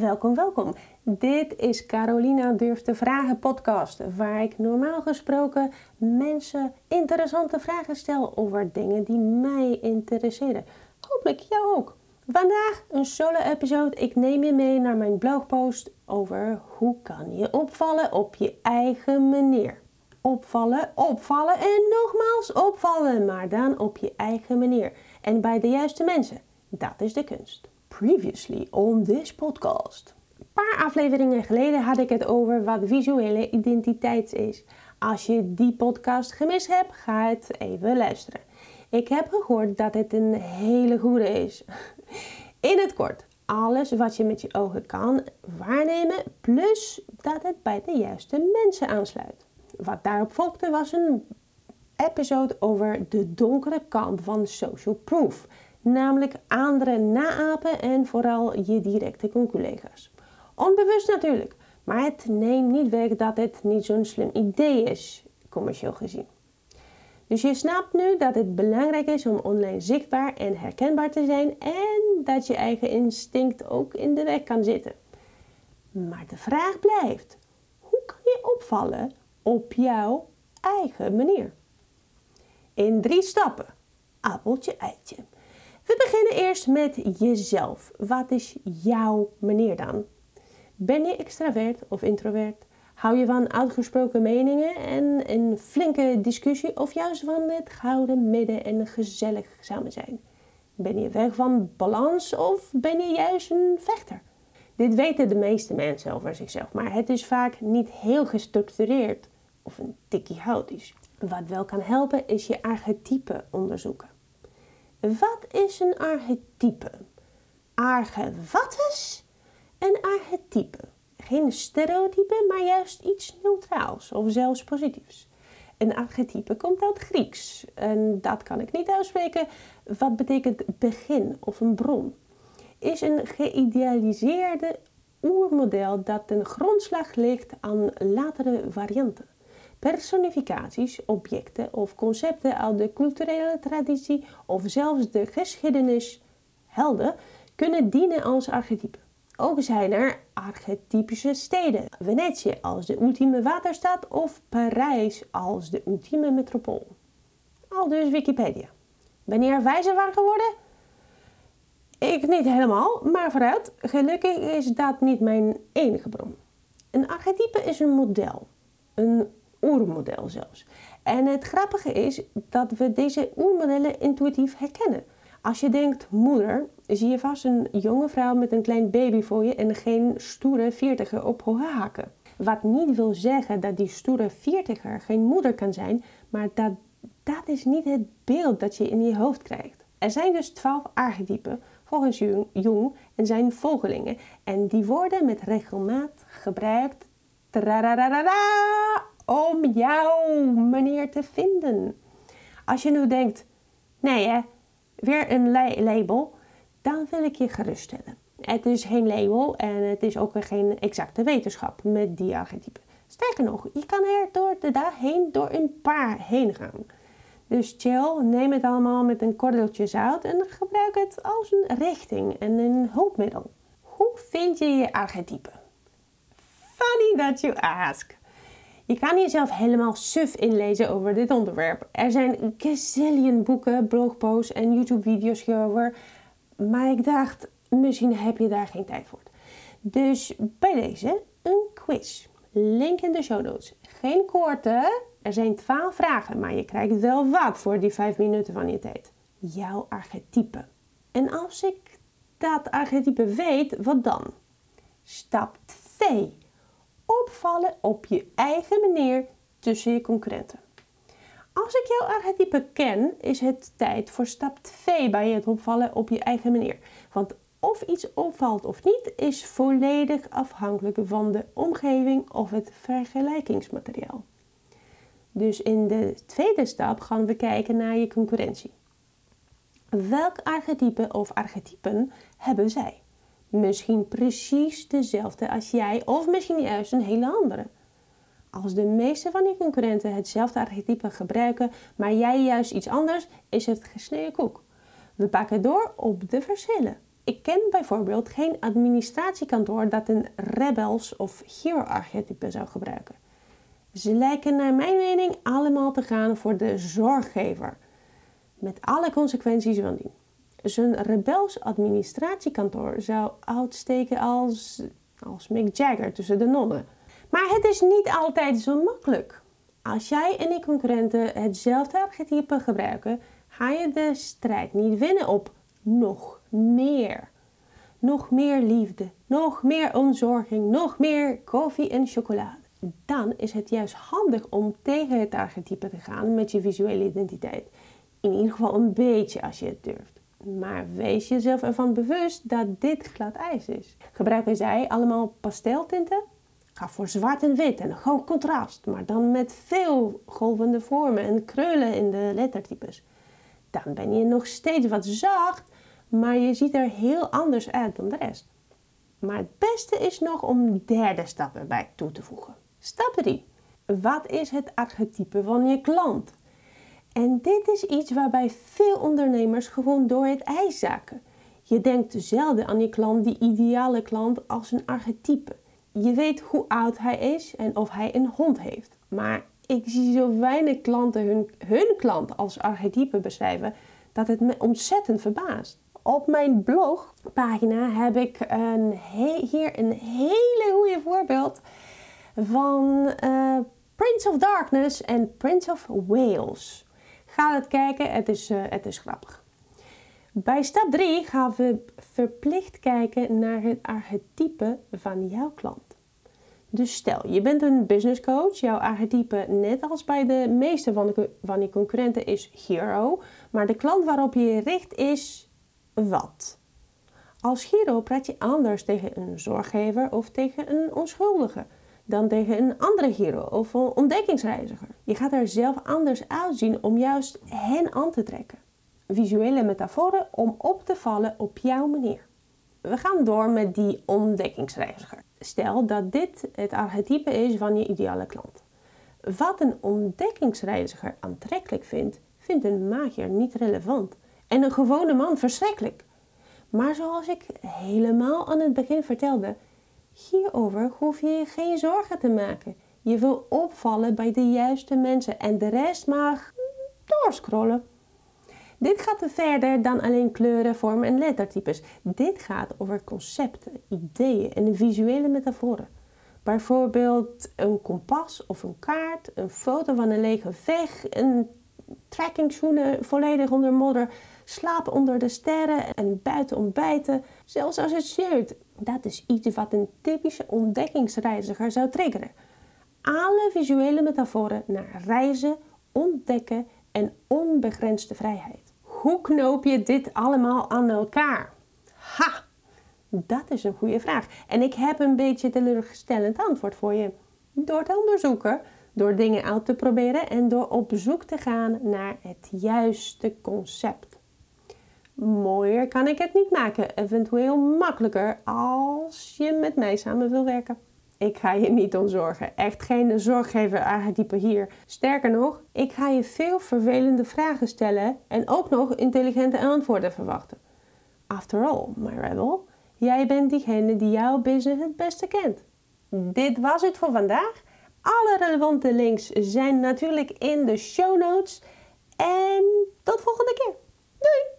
Welkom, welkom. Dit is Carolina Durft te Vragen podcast, waar ik normaal gesproken mensen interessante vragen stel over dingen die mij interesseren. Hopelijk jou ook. Vandaag een solo-episode. Ik neem je mee naar mijn blogpost over hoe kan je opvallen op je eigen manier. Opvallen, opvallen en nogmaals opvallen, maar dan op je eigen manier. En bij de juiste mensen. Dat is de kunst. Previously on this podcast. Een paar afleveringen geleden had ik het over wat visuele identiteit is. Als je die podcast gemist hebt, ga het even luisteren. Ik heb gehoord dat het een hele goede is. In het kort, alles wat je met je ogen kan waarnemen, plus dat het bij de juiste mensen aansluit. Wat daarop volgde was een episode over de donkere kant van social proof namelijk anderen naapen en vooral je directe collega's. Onbewust natuurlijk, maar het neemt niet weg dat het niet zo'n slim idee is, commercieel gezien. Dus je snapt nu dat het belangrijk is om online zichtbaar en herkenbaar te zijn en dat je eigen instinct ook in de weg kan zitten. Maar de vraag blijft: hoe kan je opvallen op jouw eigen manier? In drie stappen. Appeltje, eitje. We beginnen eerst met jezelf. Wat is jouw manier dan? Ben je extravert of introvert? Hou je van uitgesproken meningen en een flinke discussie of juist van het gouden midden en gezellig samen zijn? Ben je weg van balans of ben je juist een vechter? Dit weten de meeste mensen over zichzelf, maar het is vaak niet heel gestructureerd of een tikkie houtisch. Wat wel kan helpen is je archetype onderzoeken. Wat is een archetype? Arge wat is een archetype? Geen stereotype, maar juist iets neutraals of zelfs positiefs. Een archetype komt uit Grieks en dat kan ik niet uitspreken. Wat betekent begin of een bron? Is een geïdealiseerde oermodel dat ten grondslag ligt aan latere varianten personificaties, objecten of concepten uit de culturele traditie of zelfs de geschiedenis helden kunnen dienen als archetype. Ook zijn er archetypische steden. Venetië als de ultieme waterstad of Parijs als de ultieme metropool. Al dus Wikipedia. Ben je er wijzer van geworden? Ik niet helemaal, maar vooruit. Gelukkig is dat niet mijn enige bron. Een archetype is een model, een oermodel zelfs. En het grappige is dat we deze oermodellen intuïtief herkennen. Als je denkt moeder, zie je vast een jonge vrouw met een klein baby voor je en geen stoere veertiger op hoge haken. Wat niet wil zeggen dat die stoere veertiger geen moeder kan zijn, maar dat, dat is niet het beeld dat je in je hoofd krijgt. Er zijn dus twaalf archetypen volgens Jung en zijn volgelingen en die worden met regelmaat gebruikt om jouw manier te vinden. Als je nu denkt, nee hè, weer een label, dan wil ik je geruststellen. Het is geen label en het is ook geen exacte wetenschap met die archetypen. Sterker nog, je kan er door de dag heen door een paar heen gaan. Dus chill, neem het allemaal met een kordeltje zout en gebruik het als een richting en een hulpmiddel. Hoe vind je je archetype? Funny that you ask. Je kan jezelf helemaal suf inlezen over dit onderwerp. Er zijn gazillion boeken, blogposts en YouTube-video's hierover. Maar ik dacht, misschien heb je daar geen tijd voor. Dus bij deze een quiz. Link in de show notes. Geen korte. Er zijn 12 vragen, maar je krijgt wel wat voor die 5 minuten van je tijd. Jouw archetype. En als ik dat archetype weet, wat dan? Stap 2 opvallen op je eigen manier tussen je concurrenten. Als ik jouw archetype ken, is het tijd voor stap 2 bij het opvallen op je eigen manier. Want of iets opvalt of niet, is volledig afhankelijk van de omgeving of het vergelijkingsmateriaal. Dus in de tweede stap gaan we kijken naar je concurrentie. Welk archetype of archetypen hebben zij? Misschien precies dezelfde als jij of misschien juist een hele andere. Als de meeste van die concurrenten hetzelfde archetype gebruiken, maar jij juist iets anders, is het gesneden koek. We pakken door op de verschillen. Ik ken bijvoorbeeld geen administratiekantoor dat een rebels of hero-archetype zou gebruiken. Ze lijken naar mijn mening allemaal te gaan voor de zorggever, met alle consequenties van die. Zo'n rebels administratiekantoor zou uitsteken als, als Mick Jagger tussen de nonnen. Maar het is niet altijd zo makkelijk. Als jij en je concurrenten hetzelfde archetype gebruiken, ga je de strijd niet winnen op nog meer. Nog meer liefde, nog meer ontzorging, nog meer koffie en chocolade. Dan is het juist handig om tegen het archetype te gaan met je visuele identiteit. In ieder geval een beetje als je het durft. Maar wees jezelf ervan bewust dat dit glad ijs is. Gebruiken zij allemaal pasteltinten? Ga voor zwart en wit en hoog contrast, maar dan met veel golvende vormen en krullen in de lettertypes. Dan ben je nog steeds wat zacht, maar je ziet er heel anders uit dan de rest. Maar het beste is nog om een derde stap erbij toe te voegen. Stap 3. Wat is het archetype van je klant? En dit is iets waarbij veel ondernemers gewoon door het ijs zakken. Je denkt zelden aan je klant, die ideale klant, als een archetype. Je weet hoe oud hij is en of hij een hond heeft. Maar ik zie zo weinig klanten hun, hun klant als archetype beschrijven dat het me ontzettend verbaast. Op mijn blogpagina heb ik een hier een hele goede voorbeeld van uh, Prince of Darkness en Prince of Wales. Ga het kijken, het is, uh, het is grappig. Bij stap 3 gaan we verplicht kijken naar het archetype van jouw klant. Dus stel, je bent een business coach. Jouw archetype, net als bij de meeste van, de, van je concurrenten, is hero. Maar de klant waarop je richt is wat? Als hero praat je anders tegen een zorggever of tegen een onschuldige dan tegen een andere hero of een ontdekkingsreiziger. Je gaat er zelf anders uitzien om juist hen aan te trekken. Visuele metaforen om op te vallen op jouw manier. We gaan door met die ontdekkingsreiziger. Stel dat dit het archetype is van je ideale klant. Wat een ontdekkingsreiziger aantrekkelijk vindt, vindt een magier niet relevant. En een gewone man verschrikkelijk. Maar zoals ik helemaal aan het begin vertelde, hierover hoef je je geen zorgen te maken. Je wil opvallen bij de juiste mensen en de rest mag doorscrollen. Dit gaat verder dan alleen kleuren, vormen en lettertypes. Dit gaat over concepten, ideeën en visuele metaforen. Bijvoorbeeld een kompas of een kaart, een foto van een lege weg, een trekkingschoenen volledig onder modder, slapen onder de sterren en buiten ontbijten, zelfs als het sneeuwt. Dat is iets wat een typische ontdekkingsreiziger zou triggeren. Alle visuele metaforen naar reizen, ontdekken en onbegrensde vrijheid. Hoe knoop je dit allemaal aan elkaar? Ha! Dat is een goede vraag. En ik heb een beetje teleurstellend antwoord voor je. Door te onderzoeken, door dingen uit te proberen en door op zoek te gaan naar het juiste concept. Mooier kan ik het niet maken, eventueel makkelijker als je met mij samen wil werken. Ik ga je niet ontzorgen. Echt geen zorggever archetype hier. Sterker nog, ik ga je veel vervelende vragen stellen en ook nog intelligente antwoorden verwachten. After all, my rebel, jij bent diegene die jouw business het beste kent. Dit was het voor vandaag. Alle relevante links zijn natuurlijk in de show notes. En tot volgende keer. Doei!